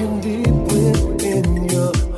can be within your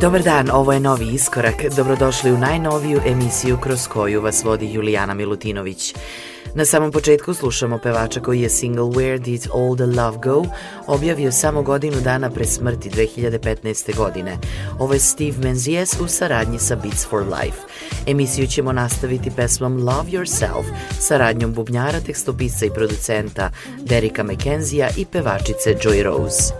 Dobar dan, ovo je Novi Iskorak. Dobrodošli u najnoviju emisiju kroz koju vas vodi Julijana Milutinović. Na samom početku slušamo pevača koji je single Where Did All the Love Go objavio samo godinu dana pre smrti 2015. godine. Ovo je Steve Menzies u saradnji sa Beats for Life. Emisiju ćemo nastaviti pesmom Love Yourself, saradnjom bubnjara, tekstopisa i producenta Derika McKenzija i pevačice Joy Rose.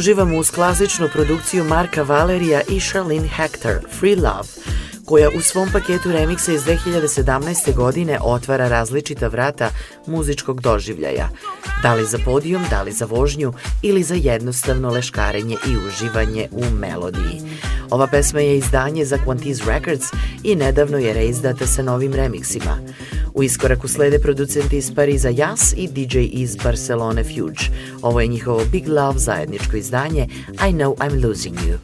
Uživamo uz klasičnu produkciju Marka Valerija i Charlene Hector, Free Love, koja u svom paketu remiksa iz 2017. godine otvara različita vrata muzičkog doživljaja, da li za podijum, da li za vožnju ili za jednostavno leškarenje i uživanje u melodiji. Ova pesma je izdanje za Quantiz Records i nedavno je reizdata sa novim remiksima. U iskoraku slede producenti iz Pariza Jas i DJ iz Barcelone Fuge. Ovo je njihovo Big Love zajedničko izdanje I Know I'm Losing You.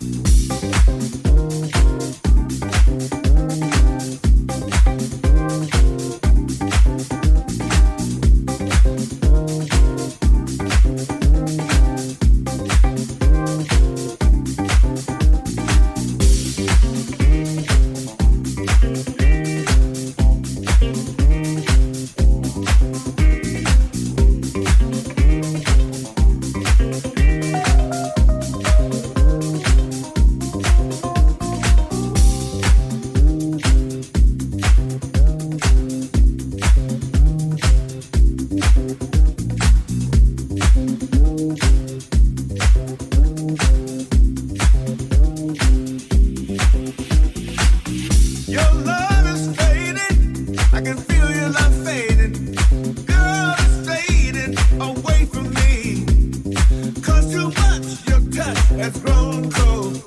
your touch has grown cold.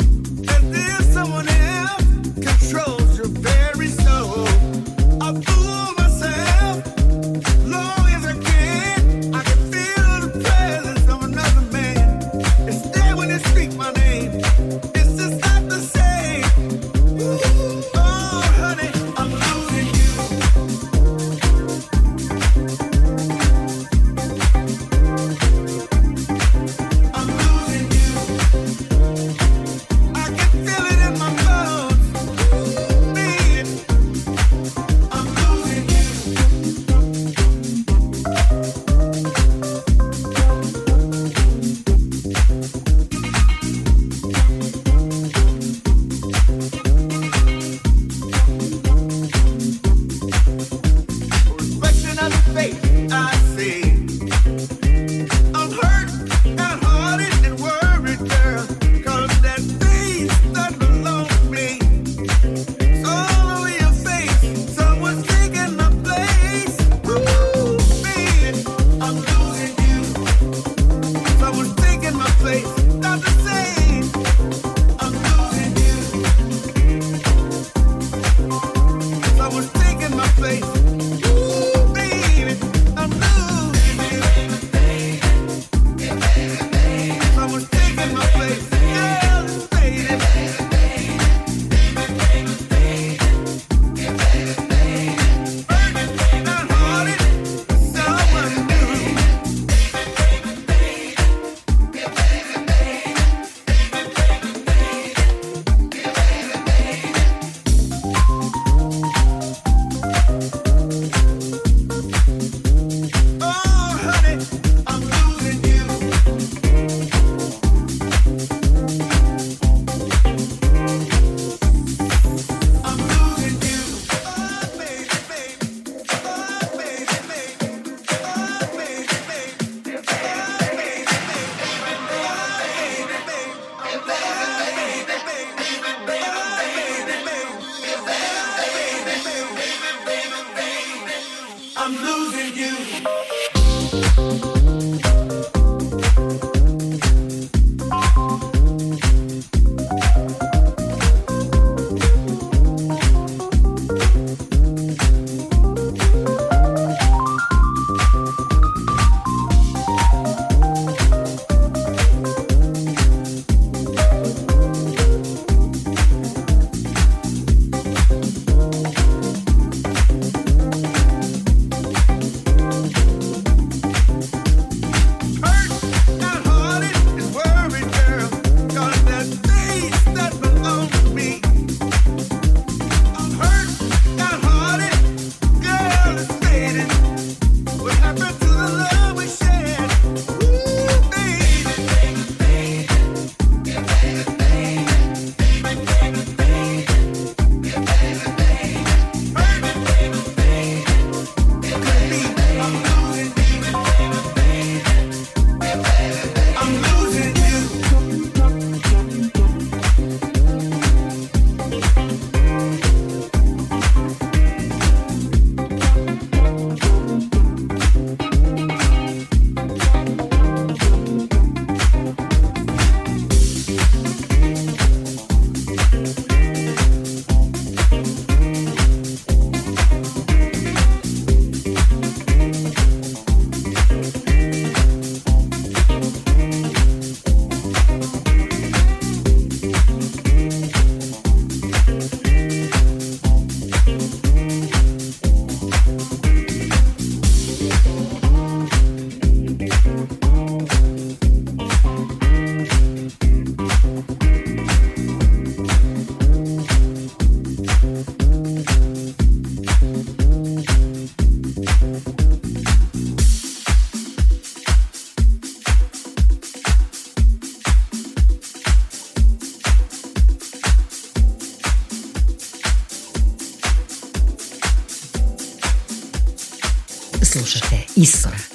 意思了。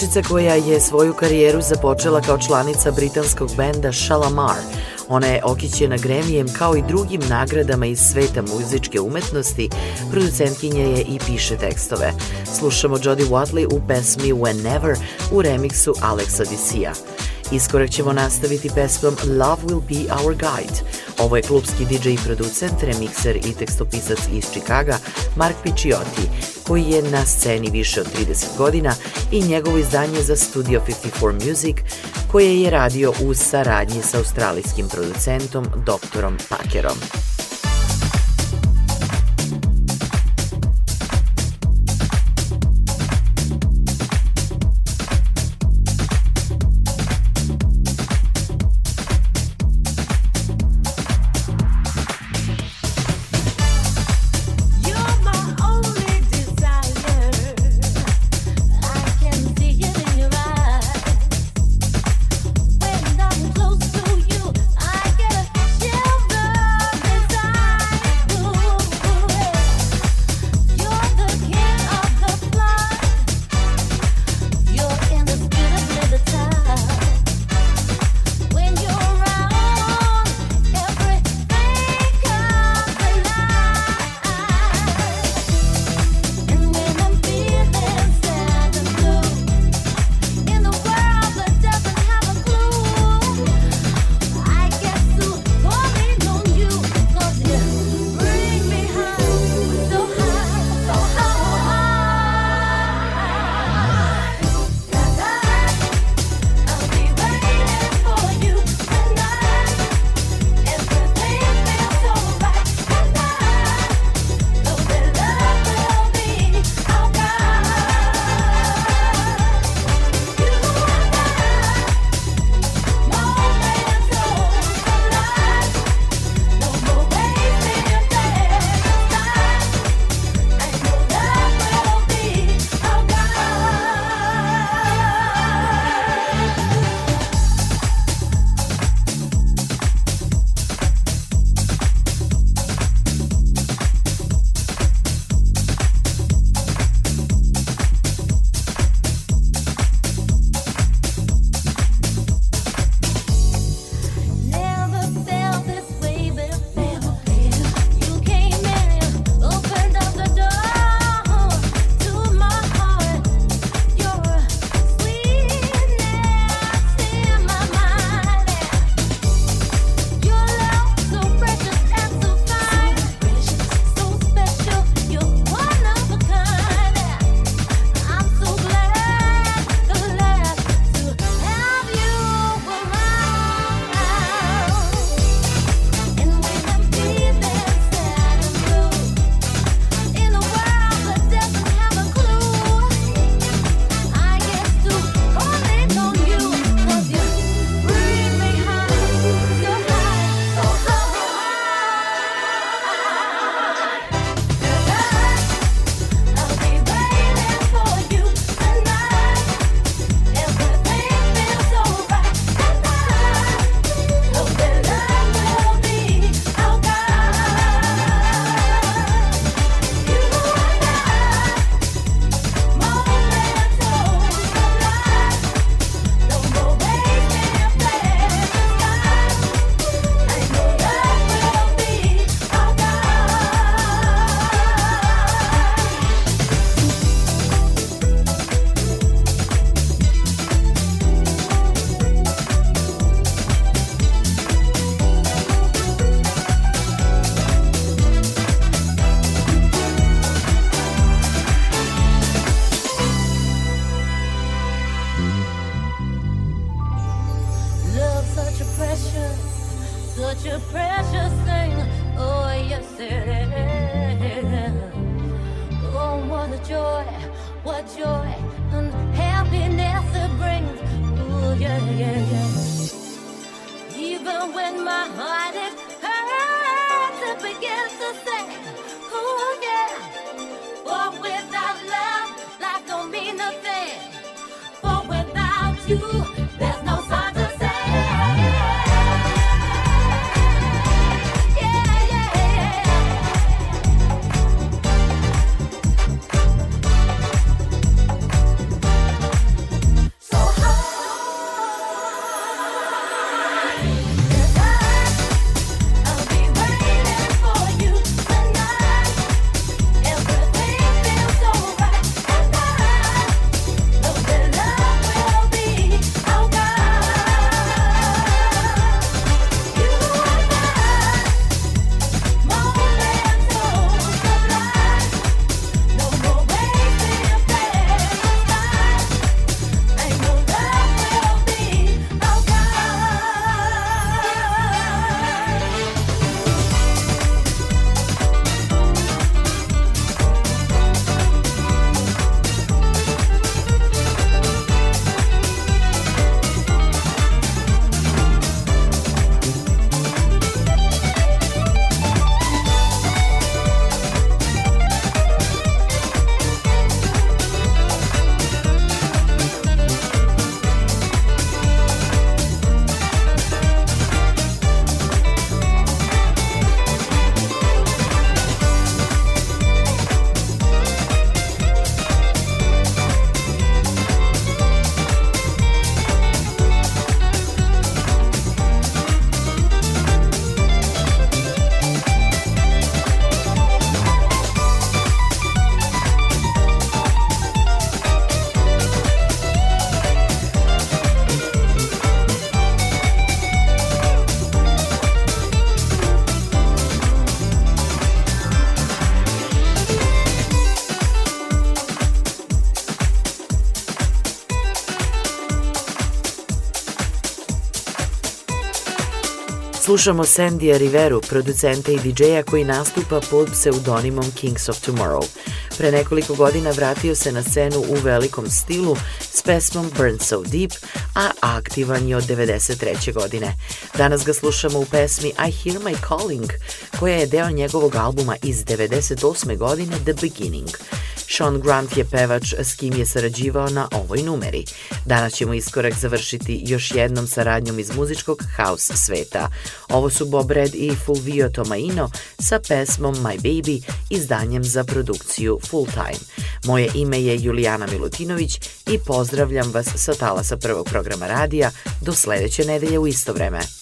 Pevačica koja je svoju karijeru započela kao članica britanskog benda Shalamar. Ona je okićena gremijem kao i drugim nagradama iz sveta muzičke umetnosti, producentkinja je i piše tekstove. Slušamo Jodie Watley u pesmi Whenever u remiksu Alexa Disia. Iskorak ćemo nastaviti pesmom Love Will Be Our Guide. Ovo je klubski DJ i producent, remikser i tekstopisac iz Čikaga, Mark Picciotti, koji je na sceni više od 30 godina i njegovo izdanje za Studio 54 Music, koje je radio u saradnji sa australijskim producentom doktorom Pakerom. Slušamo Sandija Riveru, producenta i DJ-a koji nastupa pod pseudonimom Kings of Tomorrow. Pre nekoliko godina vratio se na scenu u velikom stilu s pesmom Burn So Deep, a aktivan je od 93. godine. Danas ga slušamo u pesmi I Hear My Calling, koja je deo njegovog albuma iz 98. godine The Beginning. Sean Grant je pevač s kim je sarađivao na ovoj numeri. Danas ćemo iskorak završiti još jednom saradnjom iz muzičkog house sveta. Ovo su Bob Red i Fulvio Tomaino sa pesmom My Baby, izdanjem za produkciju Full Time. Moje ime je Julijana Milutinović i pozdravljam vas sa talasa prvog programa radija do sledeće nedelje u isto vreme.